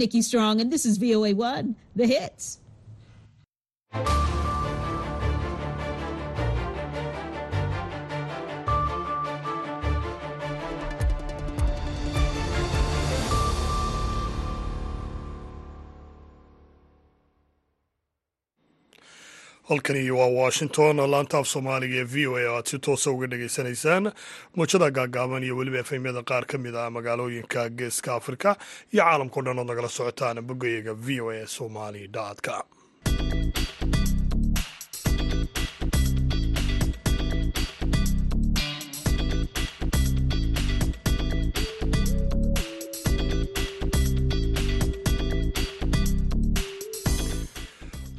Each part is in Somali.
Nikki Strong, and this is VOA One, the hits. Halkani waa washington laanta af soomaaliga ee v o a oo aad si toosa uga dhagaysanaysaan muujada gaagaaban iyo weliba efemyada qaar ka mid ah magaalooyinka geeska afrika iyo caalamkao dhan ood nagala socotaan boggayaga v o a somali com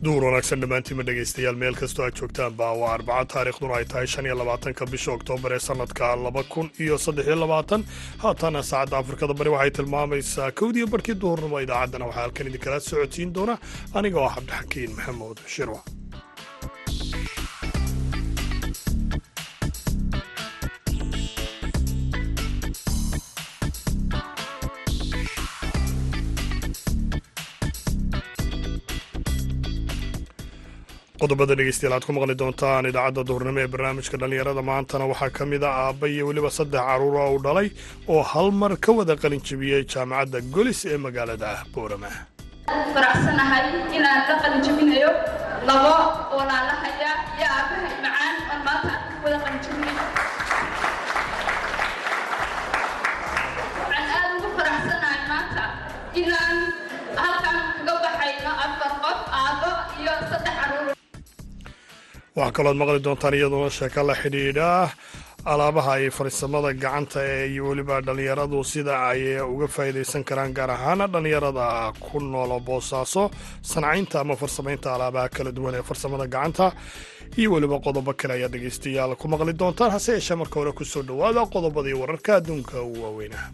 duhur wanaagsan dhammaantiinma dhegaystayaal meel kastoo aad joogtaan baa waa arbaca taariikhduna ay tahay shan iyo labaatanka bisha oktoobar ee sannadka laba kun iyo saddex iyo labaatan haatana saacadda afrikada bari waxay tilmaamaysaa kowdiyo barhkii duhurnimo idaacaddana waxaa halkan idinkala socodsiin doona aniga oo cabdixakiin maxamuud shirwa qodobada dhegeystayaal aad ku maqli doontaan idaacadda duhurnimo ee barnaamijka dhallinyarada maantana waxaa ka mid a aabba iyo weliba saddex carruura uu dhalay oo hal mar ka wada qalin jebiyey jaamacadda golis ee magaalada boorama. Faraxsanahay inaan ka qalin labo walaalahaya iyo aabbahay macaan oon maanta wada qalin waxaan aad ugu faraxsanahay maanta waxaa kalooad maqli doontaan iyaduna sheeko la xidhiidha. Alaabaha iyo farsamada gacanta ee iyo weliba dhallinyaradu sida ay uga faa'iidaysan karaan gaar ahaan dhallinyarada ku noola boosaaso sancaynta ama farsamaynta alaabaha kala duwan ee farsamada gacanta. Iyo weliba qodobo kale ayaa dhegaystayaal ku maqli doontaan hase yeeshee marka hore ku soo dhowaada qodobadii wararka adduunka ugu waaweynaha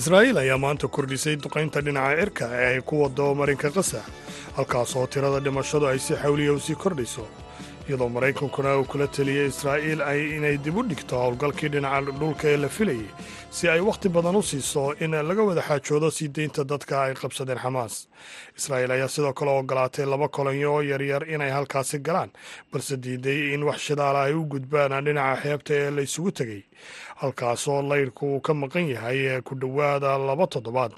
israa'iil ayaa maanta kordhisay duqaynta dhinaca cirka ee ay ku wado marinka qasa halkaasoo tirada dhimashadu ay si xawliya u sii kordhayso iyadoo maraykankuna uu kula teliyey israa'iil ay inay dib u dhigto howlgalkii dhinaca dhulka ee la filayay si ay wakhti badan u siiso in laga wada xaajoodo sii deynta dadka ay qabsadeen xamaas israa'iil ayaa sidoo kale ogolaatay laba kolonyo yaryar inay halkaasi galaan balse diiday in wax shidaala ay u gudbaan dhinaca xeebta ee la isugu tegey halkaasoo laydhku uu ka maqan yahay ku dhowaada laba toddobaad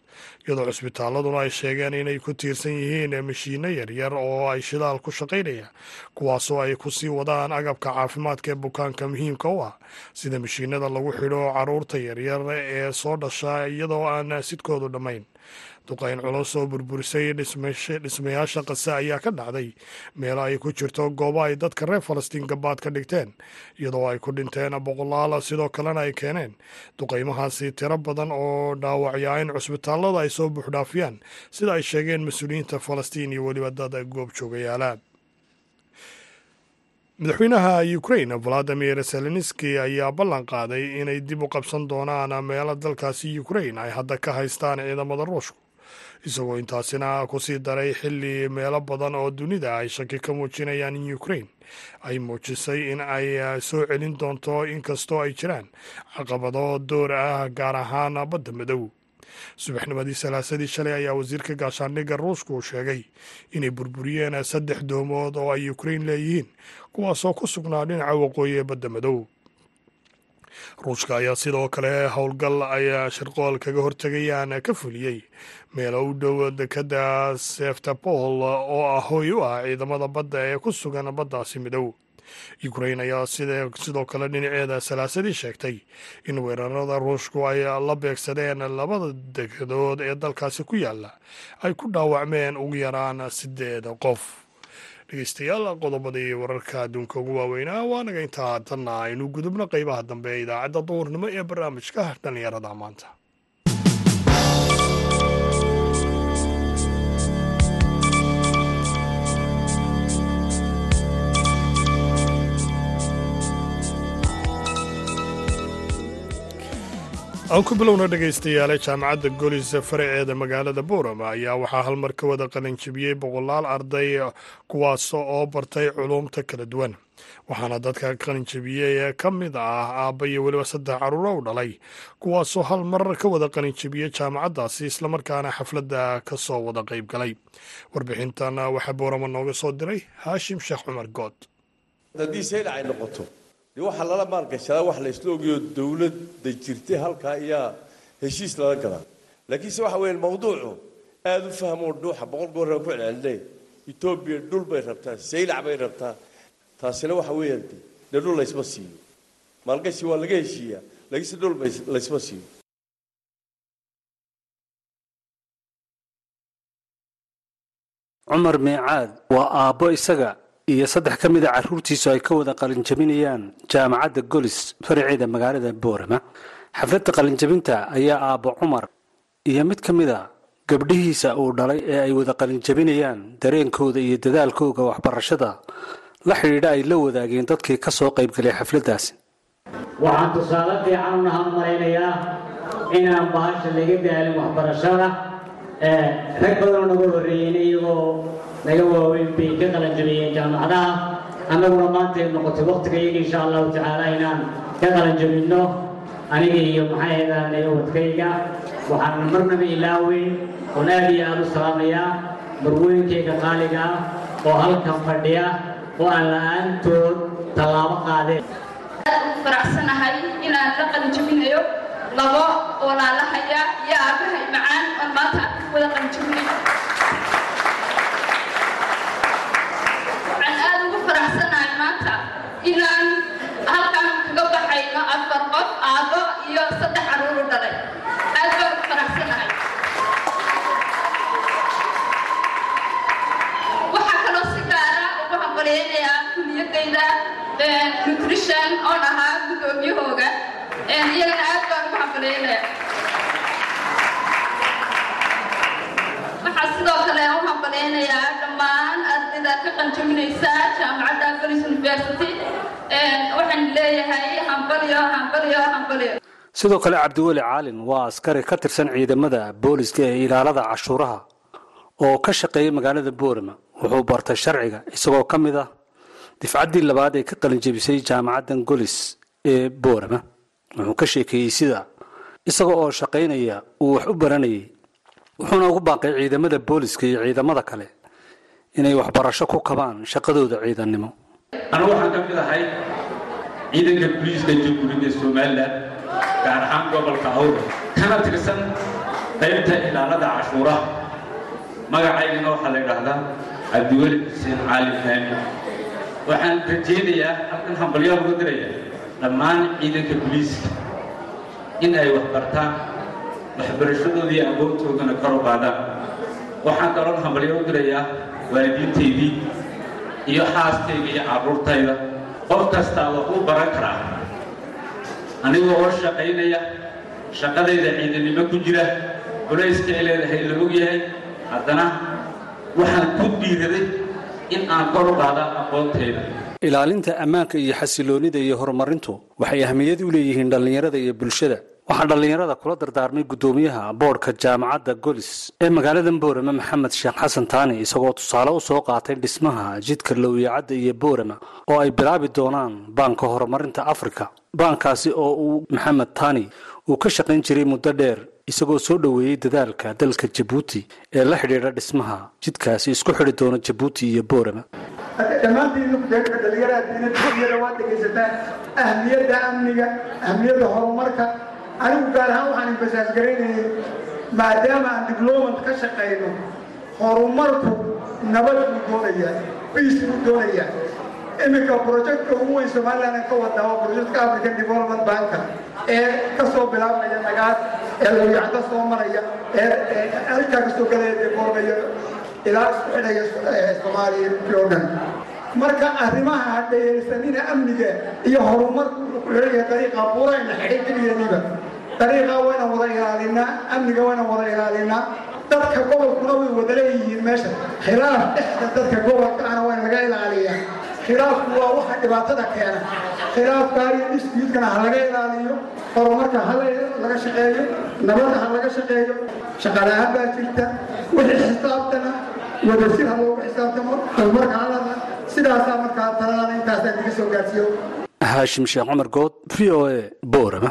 iyadoo cusbitaaladuna ay sheegeen inay ku tiirsan yihiin mashiinno yaryar oo ay shidaal ku shaqaynaya kuwaasoo ay ku sii wadaan agabka caafimaadka ee bukaanka muhiimka u ah sida mashiinada lagu xidho carruurta yaryar ee soo dhasha iyadoo aan sidkoodu dhammayn. Duqayn culus oo burburisay dhismayaasha qase ayaa ka dhacday. Meelo ay ku jirto goobo ay dadka reer falastiin gabaad ka dhigteen iyadoo ay ku dhinteen boqolaal sidoo kalena ay keeneen. Duqaymahaasi tiro badan oo dhaawacyaa in cusbitaallada ay soo buuxdhaafiyaan sida ay sheegeen mas'uuliyiinta falastiin iyo weliba dad goob joogayaala madaxweynaha ukrain valadimir zelenski ayaa ballan qaaday inay dib u qabsan doonaan meelo dalkaasi ukrain ay hadda ka haystaan ciidamada ruushku isagoo intaasina ku sii daray xilli meelo badan oo dunida ay shaki ka muujinayaan in ukrain ay muujisay in ay soo celin doonto inkastoo ay jiraan caqabado door ah gaar ahaan badda madow subaxnimadii salaasadii shalay ayaa wasiirka gaashaandhigga ruushku uu sheegay inay burburiyeen saddex doomood oo ay ukrain leeyihiin kuwaasoo ku sugnaa dhinaca waqooyi ee badda madow. Ruushka ayaa sidoo kale howlgal ay shirqool kaga hortegayaan ka fuliyey meelo u dhow dekadda seftapol oo ah hooy u ah ciidamada badda ee ku sugan baddaasi midow ukrain ayaa sidoo kale dhinaceeda salaasadii sheegtay in weerarada ruushku ay la beegsadeen labada degadood ee dalkaasi ku yaalla ay ku dhaawacmeen ugu yaraan sideed qof. Dhegeystayaal qodobadii wararka adduunka ugu waaweynaa waa naga intaa haddana aynu gudubno qeybaha dambe ee idaacadda duhurnimo ee barnaamijka dhallinyarada maanta aan ku bilowna dhegaystayaale jaamacadda golis faraceeda magaalada boorama ayaa waxaa halmar ka wada qalinjibiyey boqolaal arday kuwaas oo bartay culuumta kala duwan. Waxaana dadka qalinjibiyey ka mid ah aabba iyo weliba saddex caruuro u dhalay kuwaasoo hal mar ka wada qalinjibiyey jaamacaddaasi islamarkaana xafladda ka soo wada qayb galay. Warbixintan waxaa boorama nooga soo diray haashim sheekh cumar good haddii saylac ay noqoto dee waxaa lala maalgashadaa wax la isla ogayo dowladda jirtay halkaa ayaa heshiis lala galaa. Laakiinse waxa weeyaan mawduucu aada u fahmoo dhuuxa boqol gooraan ku celcelinay etoobiya dhul bay rabtaa saylac bay rabtaa. Taasina waxa weeyaan de dhul laysma siiyo. Maalgashi waa laga heshiiyaa laakiinse dhul laysma siiyo. Cumar meecaad waa aabbo isaga iyo saddex ka mida carruurtiisu ay ka wada qalinjabinayaan jaamacadda golis faraceeda magaalada boorama. Xafladda qalinjabinta ayaa aabbo cumar iyo mid ka mida gabdhihiisa uu dhalay ee ay wada qalinjabinayaan dareenkooda iyo dadaalkooga waxbarashada la xidhiidha ay la wadaageen dadkii ka soo qaybgalay xafladdaasi. Waxaan tusaale fiican u nahan malaynayaa inaan bahasha laga daalin waxbarashada rag badanoo naga horreeyeyna iyagoo naga waaweyn bay ka qalanjabiyeen jaamacadaha annaguna maanta ay noqotay waktiga iyaga insha allahu tacaala inaan ka qalanjabinno aniga iyo maxay ahaydaan wadkayga waxaan marnaba ilaaweyn oon aad iyo aada u salaamayaa marwooyinkayga qaaliga ah oo halkan fadhiya oo aan la'aantood tallaabo qaadeen aad ugu faraxsanahay inaan la qalinjabinayo labo walaalahaya iyo aabahay macaan oon maanta wada qalinjabinayo waxaan aad ugu faraxsanahay maanta inaan halkan kaga baxayno afar qof aabbo iyo saddex carruur u dhalay. Aad baan ugu faraxsanahay. Waxaa kaloo si gaara ugu hambalyaynayaa kuliyadayda nutrition oon ahaa guddoomiyahooga iyagana aad baan ugu hambalyaynaya waxaa sidoo kale u hambalyaynayaa dhammaan ardayda ka qanjabinaysa jaamacadda golis university waxaan leeyahay hambalyo hambalyo hambalyo sidoo kale cabdiweli caalin waa askari ka tirsan ciidamada booliska ee ilaalada cashuuraha oo ka shaqeeyay magaalada boorama. Wuxuu bartay sharciga isagoo ka mid ah difcaddii labaad ee ka qalinjebisay jaamacaddan golis ee boorama. Wuxuu ka sheekeeyey sida isaga oo shaqaynaya uu wax u baranayay. Wuxuuna ugu baaqay ciidamada booliska iyo ciidamada kale inay waxbarasho ku kabaan shaqadooda ciidannimo anigu waxaan ka mid ahay? Ciidanka booliiska jamhuuriyadda somalilan gaar ahaan gobolka awra. Kana tirsan qaybta ilaalada cashuuraha. Magacaygana waxaa la yidhaahdaa cabdiweli xuseen caali faami waxaan rajaynayaa halkan hambalyaal uga diraya dhammaan ciidanka booliiska in ay wax bartaan waxbarashadooda iyo agoontoodana kor u qaadaan. Waxaan kaloon hambalyo u dirayaa waalidiintaydii iyo xaaskayga iyo carruurtayda qof kastaa wax u baran karaa. Aniga oo shaqaynaya shaqadayda ciidannimo ku jira culayska ay leedahay la og yahay haddana waxaan ku dhiiraday in aan kor u qaada aqoontayda. Ilaalinta ammaanka iyo xasiloonida iyo horumarintu waxay ahmiyad u leeyihiin dhallinyarada iyo bulshada waxaa dhallinyarada kula dardaarmay guddoomiyaha boodhka jaamacadda golis ee magaalada boorama maxamed sheekh xasan taani isagoo tusaale u soo qaatay dhismaha jidka lowyacadda iyo boorama oo ay bilaabi doonaan baanka horumarinta afrika. Baankaasi oo uu maxamed taani uu ka shaqayn jiray muddo dheer isagoo soo dhoweeyey dadaalka dalka jabuuti ee la xidhiidha dhismaha jidkaasi isku xidhi doona jabuuti iyo boorama. Dhammaantiin nukudeerka dhalinyarada diinadiyada waad dhegaysataan ahmiyadda amniga ahmiyadda horumarka anigu gaar ahaan waxaan inbasaas garaynayay maadaama aan diblomat ka shaqayno horumarku nabad buu doonayaa biis buu doonayaa. Iminka projectka ugu weyn somaliland ka wadaa waa projectka african development banka ee ka soo bilaabmaya nagaad ee lawyacdo soo maraya ee halkaa ka soo galaya devolmaya ilaa isku xidhaya soomaaliya oo dhan. Marka arrimaha hadhayaysanina amniga iyo horumarku wuxuu ku xidhan yahay dariiqa buurayna xidhay dariiqaa waynan wada ilaalinaa amniga waynan wada ilaalinaa. Dadka gobolkuna way wada leeyihiin meesha. Khilaaf dhexda dadka gobolka ana waa in laga ilaaliyaa khilaafku waa waxa dhibaatada keena. Khilaafkaa iyo dispiyutkana ha laga ilaaliyo. Horumarka ha laga shaqeeyo. Nabadda ha laga shaqeeyo. Shaqalahaan baa jirta. Wixii xisaabtana wadasir ha loogu xisaabtamo. Horumarka halada sidaasaa markaa taladana intaasaa kaga soo gaarsiiyo haashim sheekh cumar good v o a boorama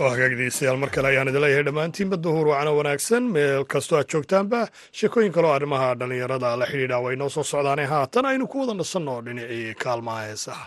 oo hagaagdeystayaal mar kale ayaan idin leeyahay dhammaantiinba duhur wacana wanaagsan meel kastoo aad joogtaanba sheekooyin kaloo arrimaha dhallinyarada la xidhiidha way noo soo socdaane haatan aynu ku wada nasanno dhinacii kaalmaha heesaha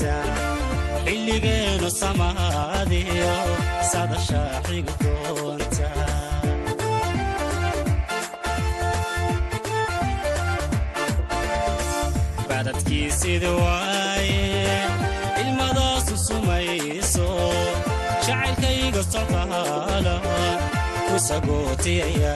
doonta xilligeenu samaadiyo sadashaa xigi doonta badadkiisidi waaye ilmadaasu sumayso jacaylkayga socdaala ku sagootiyaya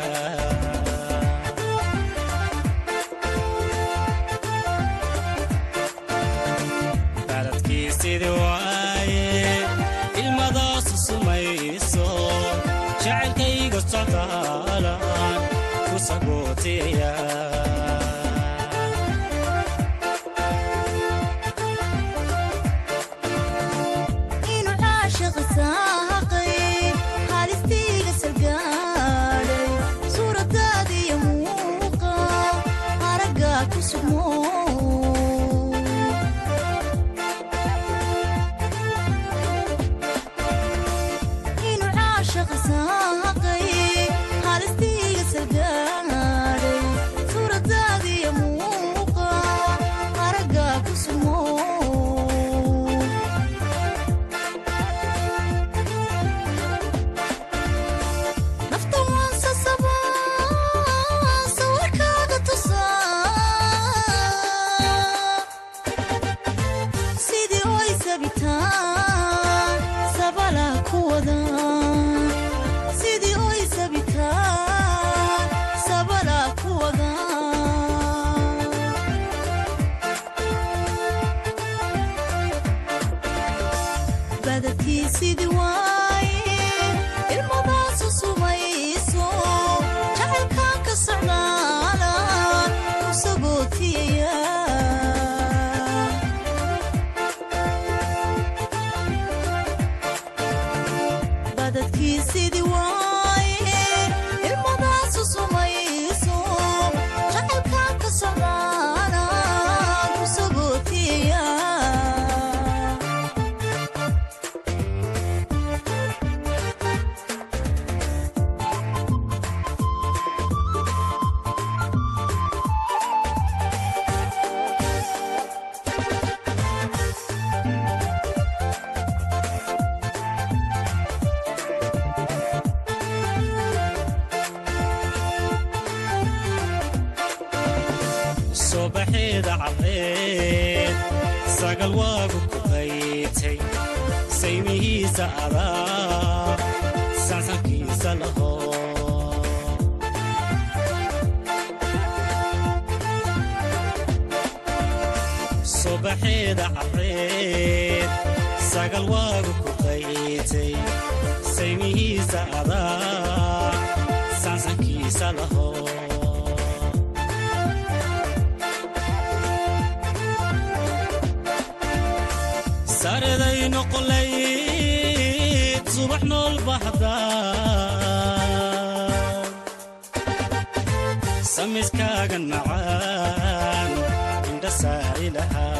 subaxeeda cadceed sagal waagu ku qaytay saymihiisa adaa sansankiisa laho sareday noqolayd subax nool baxda samiskaagan macaan indha saari lahaa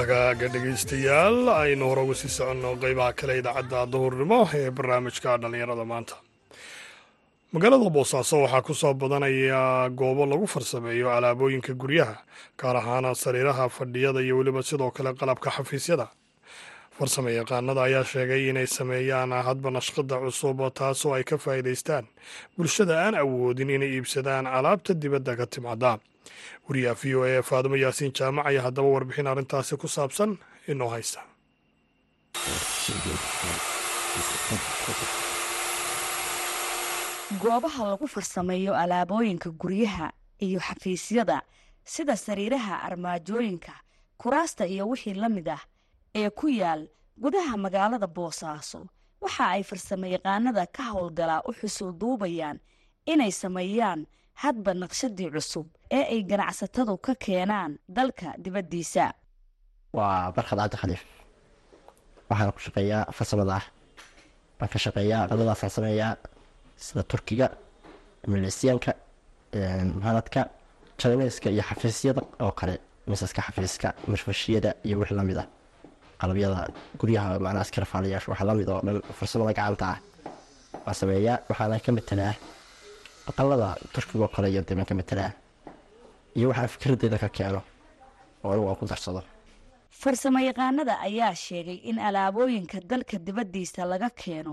wagaaga dhegaystayaal aynu hore uga sii soconno qeybaha kale idaacadda duhurnimo ee barnaamijka dhallinyarada maanta. Magaalada boosaaso waxaa ku soo badanaya goobo lagu farsameeyo alaabooyinka guryaha gaar ahaan sariiraha fadhiyada iyo weliba sidoo kale qalabka xafiisyada farsame yaqaanada ayaa sheegay inay sameeyaan hadba nashqada cusub taasoo ay ka faa'iidaystaan. Bulshada aan awoodin inay iibsadaan alaabta dibadda ka timaada wariyaha v o e faadumo yaasiin jaamac ayaa haddaba warbixin arrintaasi ku saabsan inoo haysta. Goobaha lagu farsameeyo alaabooyinka guryaha iyo xafiisyada sida sariiraha armaajooyinka kuraasta iyo wixii la mid ah ee ku yaal gudaha magaalada boosaaso. Waxa ay farsamayaqaanada ka howlgalaa u xusul duubayaan inay sameeyaan hadba naqshadii cusub ee ay ganacsatadu ka keenaan dalka dibaddiisa. Waa barkad cabdi khaliif. Waxaana ku shaqeeyaa farsamada ah. Baan ka shaqeeyaa qadadaasaan sameeyaa sida turkiga milisiyanka mahaladka jaineska iyo xafiisyada oo kale misaska xafiiska marfashiyada iyo wixii la mid ah qalabyada guryaha macnaha iskarafaalayaasha waxaa la mid oo dhan farsamada gacanta ah. Waan sameeyaa waxaana ka matelaa aqalada turkiga oo kale iyo deeman ka matelaa iyo waxaa fikradeeda ka keeno oo anigu aan ku darsado. Farsamayaqaanada ayaa sheegay in alaabooyinka dalka dibaddiisa laga keeno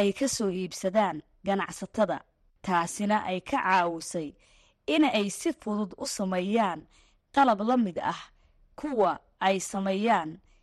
ay ka soo iibsadaan ganacsatada taasina ay ka caawisay in ay si fudud u sameeyaan qalab la mid ah kuwa ay sameeyaan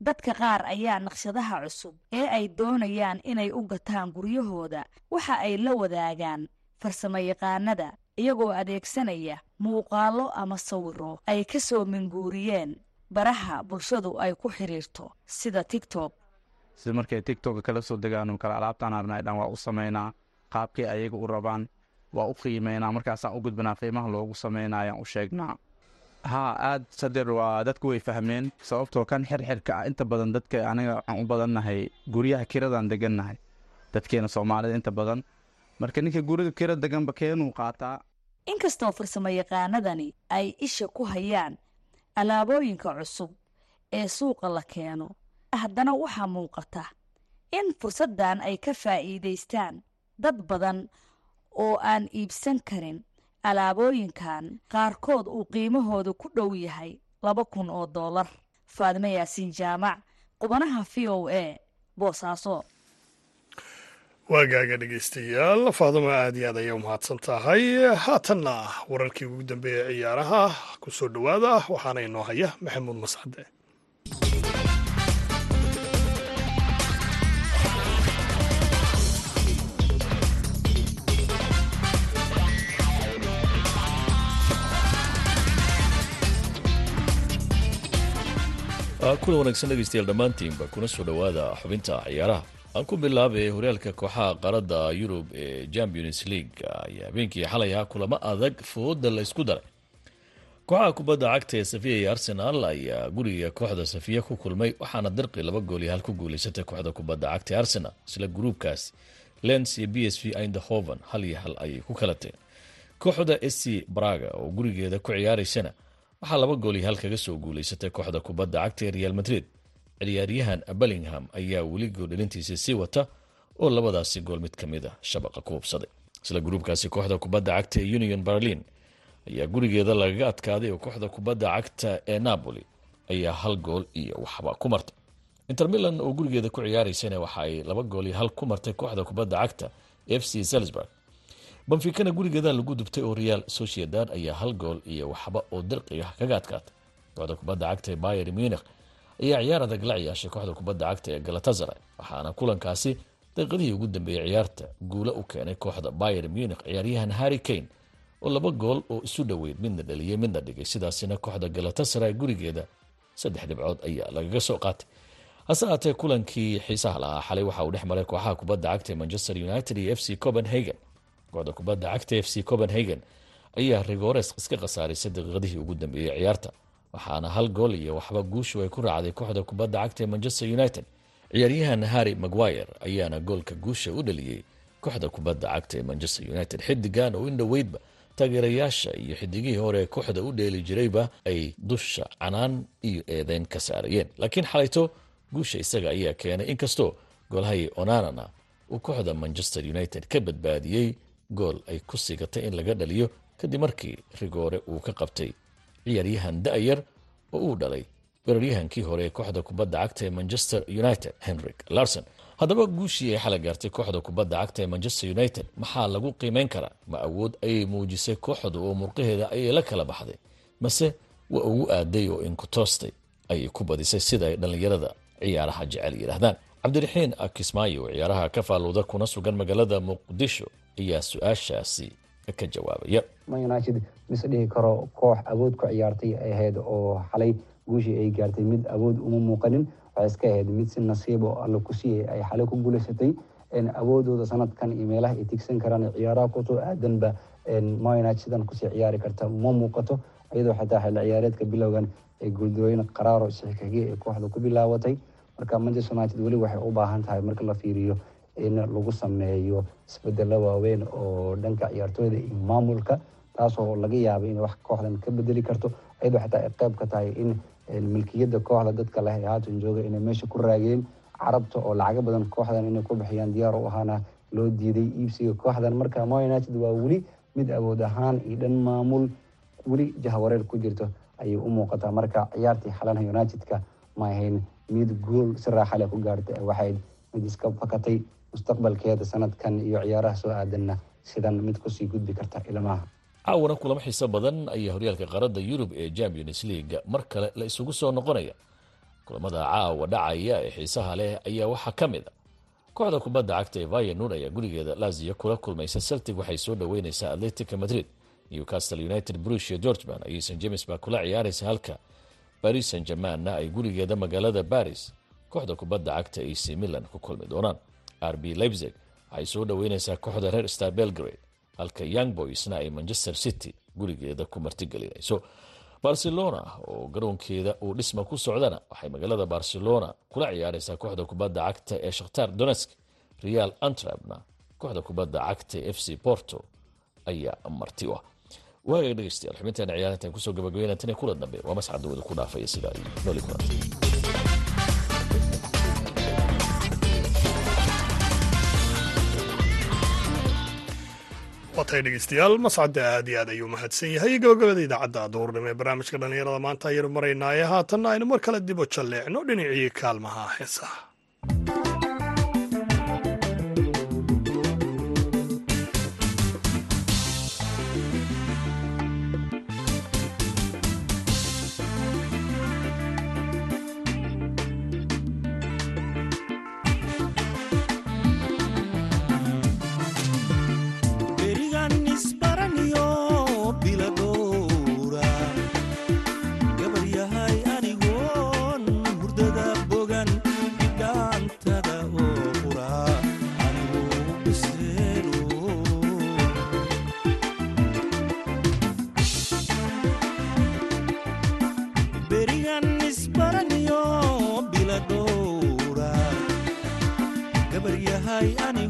dadka qaar ayaa naqshadaha cusub ee ay doonayaan inay u gataan guryahooda. Waxa ay la wadaagaan farsamayaqaanada iyagoo adeegsanaya muuqaallo ama sawiro ay ka soo minguuriyeen baraha bulshadu ay ku xidhiirto sida tigtok sida markay tigtokka kala soo degaan kale alaabtaan arnay dhan waa u samaynaa qaabkii ayaga u rabaan waa u qiimeynaa markaasaan u gudbanaa qiimaha loogu sameynayaan u sheegnaa haa aad sadeer waa dadku way fahmeen sababtoo kan xirxirka ah. Inta badan dadka aniga waxaan u badannahay guryaha kiradaan degannahay dadkeena soomaalida inta badan. Marka ninka guriga kira deganba keenuu qaataa. Inkastoo farsamayaqaanadani ay isha ku hayaan alaabooyinka cusub ee suuqa la keeno haddana waxaa muuqata in fursaddan ay ka faa'iidaystaan dad badan oo aan iibsan karin alaabooyinkan qaarkood uu qiimahoodu ku dhow yahay laba kun oo dollar. Faadimo yaasiin jaamac qubanaha v o a boosaaso. Waagaaga dhegaystayaal faaduma aad iyo aad ayay u tahay haatanna wararkii ugu dambeeyey ciyaaraha ku soo dhowaada waxaana inoo haya maxamuud mascade kulan wanaagsan dhegaystayaal dhammaantiinba kuna soo dhowaada xubinta ciyaaraha. Aan ku bilaabay horyaalka kooxaha qaaradda yurub ee champions league ayaa habeenkii xalay ahaa kulamo adag fooda la isku daray. Kooxaha kubadda cagta ee safiya iyo arsenaal ayaa guriga kooxda safiya ku kulmay waxaana dirqi laba gool iyo hal ku guuleysatay kooxda kubadda cagta ee arsenal isla gruubkaasi lens iyo b s v indahoven hal iyo hal ayay ku kala tageen kooxda sc braga oo gurigeeda ku ciyaaraysana waxaa laba gool iyo hal kaga soo guuleysatay kooxda kubadda cagta ee real madrid. Ciyaaryahan bellingham ayaa weli gooldhalintiisa sii wata oo labadaasi gool mid ka mid a shabaqa ku hubsaday isla gruubkaasi kooxda kubadda cagta ee union berlin ayaa gurigeeda lagaga adkaaday oo kooxda kubadda cagta ee napoli ayaa hal gool iyo waxba ku martay. Inter milan oo gurigeeda ku ciyaaraysana waxa ay laba gool iyo hal ku martay kooxda kubadda cagta f c salisburg banfikana gurigeeda lagu dubtay oo real sociedad ayaa hal gool iyo waxba oo dirqiga kaga adkaatay kooxda kubadda cagta ee bayer munich ayaa ciyaar adag ciyaashay kooxda kubadda cagta ee galatasaray waxaana kulankaasi daqiiqadihii ugu dambeeyey ciyaarta guulo u keenay kooxda bayer munich ciyaaryahan harry kane oo laba gool oo isu dhoweyd midna dhaliyey midna dhigay. Sidaasina kooxda galatasaray gurigeeda saddex dhibcood ayaa lagaga soo qaatay. Hase aatee kulankii xiisaha lahaa xalay waxa uu dhex maray kooxaha kubadda cagta ee manchester united iyo f c copenhagen kooxda kubadda cagta f c copenhagen ayaa rigores iska khasaarisay daqiiqadihii ugu dambeeyey ciyaarta waxaana hal gool iyo waxba guushu ay ku raacday kooxda kubadda cagta ee manchester united. Ciyaaryahan harry maguire ayaana goolka guusha u dhaliyey kooxda kubadda cagta ee manchester united. Xidigan oo in dhoweydba taageerayaasha iyo xidigihii hore kooxda u dheeli jirayba ay dusha canaan iyo eedeyn ka saarayeen. Laakiin xalayto guusha isaga ayaa keenay inkastoo goolhayi onanana uu kooxda manchester united ka badbaadiyey gool ay ku sigatay in laga dhaliyo kadib markii rigoore uu ka qabtay. Ciyaaryahan da-yar oo uu dhalay weeraryahankii hore ee kooxda kubadda cagta ee manchester united henrik larson haddaba guushii ay xala gaartay kooxda kubadda cagta ee manchester united maxaa lagu qiimeyn karaa? Ma awood ayay muujisay kooxda oo murqaheeda ayay la kala baxday? Mase waa ugu aaday oo inkutoostay ayay ku badisay sida ay dhallinyarada ciyaaraha jecel yidhaahdaan cabdiraxiin akismaayo oo ciyaaraha ka faaluuda kuna sugan magaalada muqdisho ayaa su'aashaasi ka jawaabaya. United mise dhihi karo koox awood ku ciyaartay ay ahayd oo xalay guushii ay gaartay mid awood uma muuqanin waxay iska ahayd mid si nasiib oo alla ku siiyay ay xalay ku guulaysatay awoodooda sanadkan iyo meelaha ay tigsan karaan ciyaaraha ku soo aadanba united sidan ku sii ciyaari karta ma muuqato iyadoo xitaa xilli ciyaareedka bilowgan ee guuldarooyin qaraaro isxigxigay ee kooxda ku bilaabatay. Marka manchester united weli waxay u baahan tahay marka la fiiriyo in lagu sameeyo isbedelo waaweyn oo dhanka ciyaartooyda iyo maamulka taasoo laga yaabay inay wax kooxdan ka bedeli karto iyadoo xitaa ay ka tahay in milkiyadda kooxda dadka leh haatan jooga inay meesha ku raageen carabta oo lacago badan kooxdan inay ku bixiyaan diyaar u ahaana loo diiday iibsiga kooxdan. Marka united waa weli mid awood ahaan iyo dhan maamul weli jahawareer ku jirto ayay u muuqataa. Marka ciyaartii xalanaha united-ka ma ahayn mid guul si raaxale ku gaartay waxayd mid iska fakatay mustaqbalkeeda sanadkan iyo ciyaaraha soo aadanna sidan mid ku sii gudbi karta ilmaha caawana kulamo xiiso badan ayaa horyaalka qaaradda yurub ee champions leaga mar kale la isugu soo noqonaya. Kulamada caawa dhacaya ee xiisaha leh ayaa waxaa ka mid a. Kooxda kubadda cagta ee vayanur ayaa gurigeeda laziyo kula kulmaysa celtic waxay soo dhoweyneysaa atletica madrid. Newcastle united brusia georgeman ayay st james baa kula ciyaaraysa halka. Baris san germanna ay gurigeeda magaalada baris kooxda kubadda cagta ac milan ku kulmi doonaan rb leipzig waxay soo dhoweyneysaa kooxda reer star belgrade halka young boysna ay manchester city gurigeeda ku martigelinayso. Barcelona oo garoonkeeda uu dhisma ku socdana waxay magaalada barcelona kula ciyaareysaa kooxda kubadda cagta ee shakhtar donetsk. Real antrabna kooxda kubadda cagta ee f c porto ayaa marti u ah. Waaga dhegeystayaal xubinteena ciyaarintan ku soo gabagabeynaa tan iyo kula dambe waa mascad dawada ku dhaafaya sidaa iyo nooli kulanta watay dhegeystayaal mascadda aad iyo aad ayuu mahadsan yahay gabagabada idaacadda duurnimo ee barnaamijka dhallinyarada maanta ayaynu maraynaaye haatanna aynu mar kale dib u jalleecno dhinacii kaalmaha heesaha yahay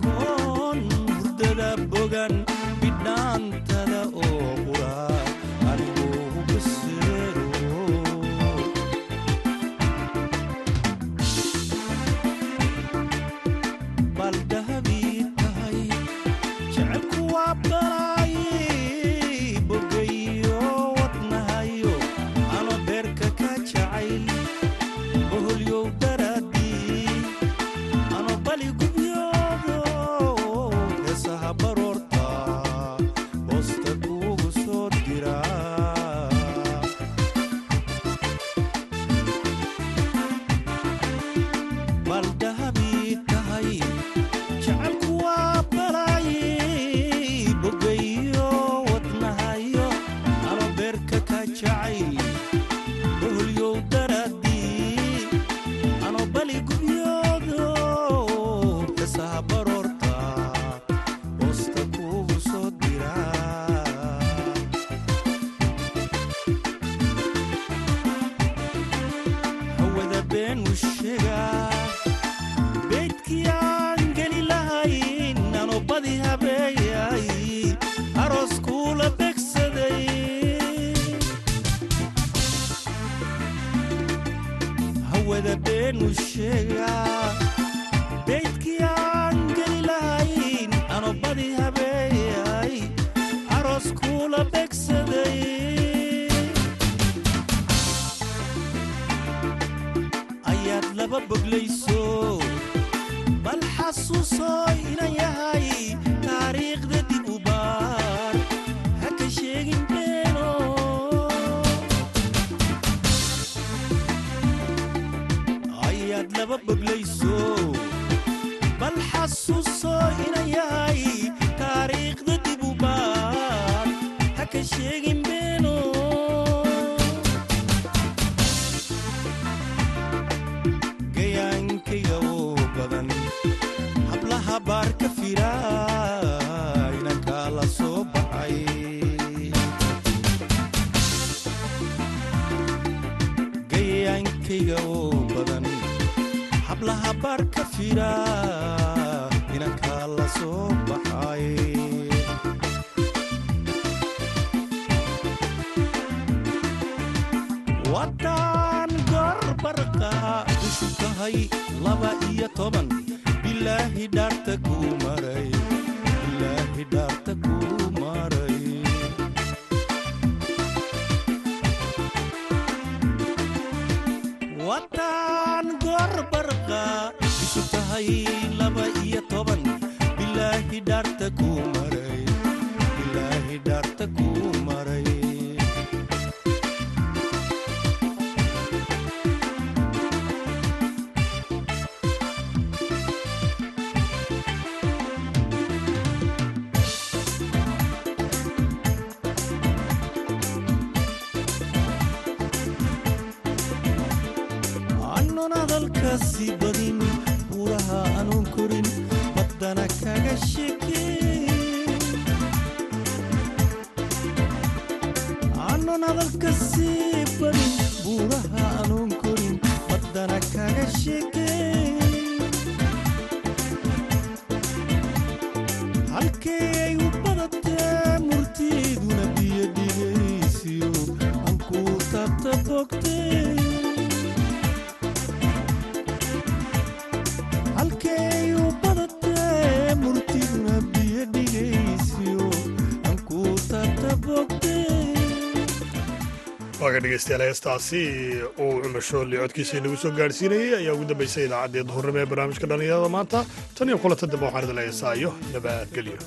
laba boglayso bal xasuuso waddaan gorbarqa isu tahay laba iyo toban. Bilaahi dhaarta kuu maray bilaahi dhaarta kuu maray aashikiin anan adalkasi marka dhegeystayaal heestaasi uu cumar shooli nagu soo gaadhsiinayay ayaa ugu dambaysay idaacaddii duhurnimo ee barnaamijka dhallinyarada maanta. Tan iyo kulanto dambe waxaan idin la heesaayo nabadgelyo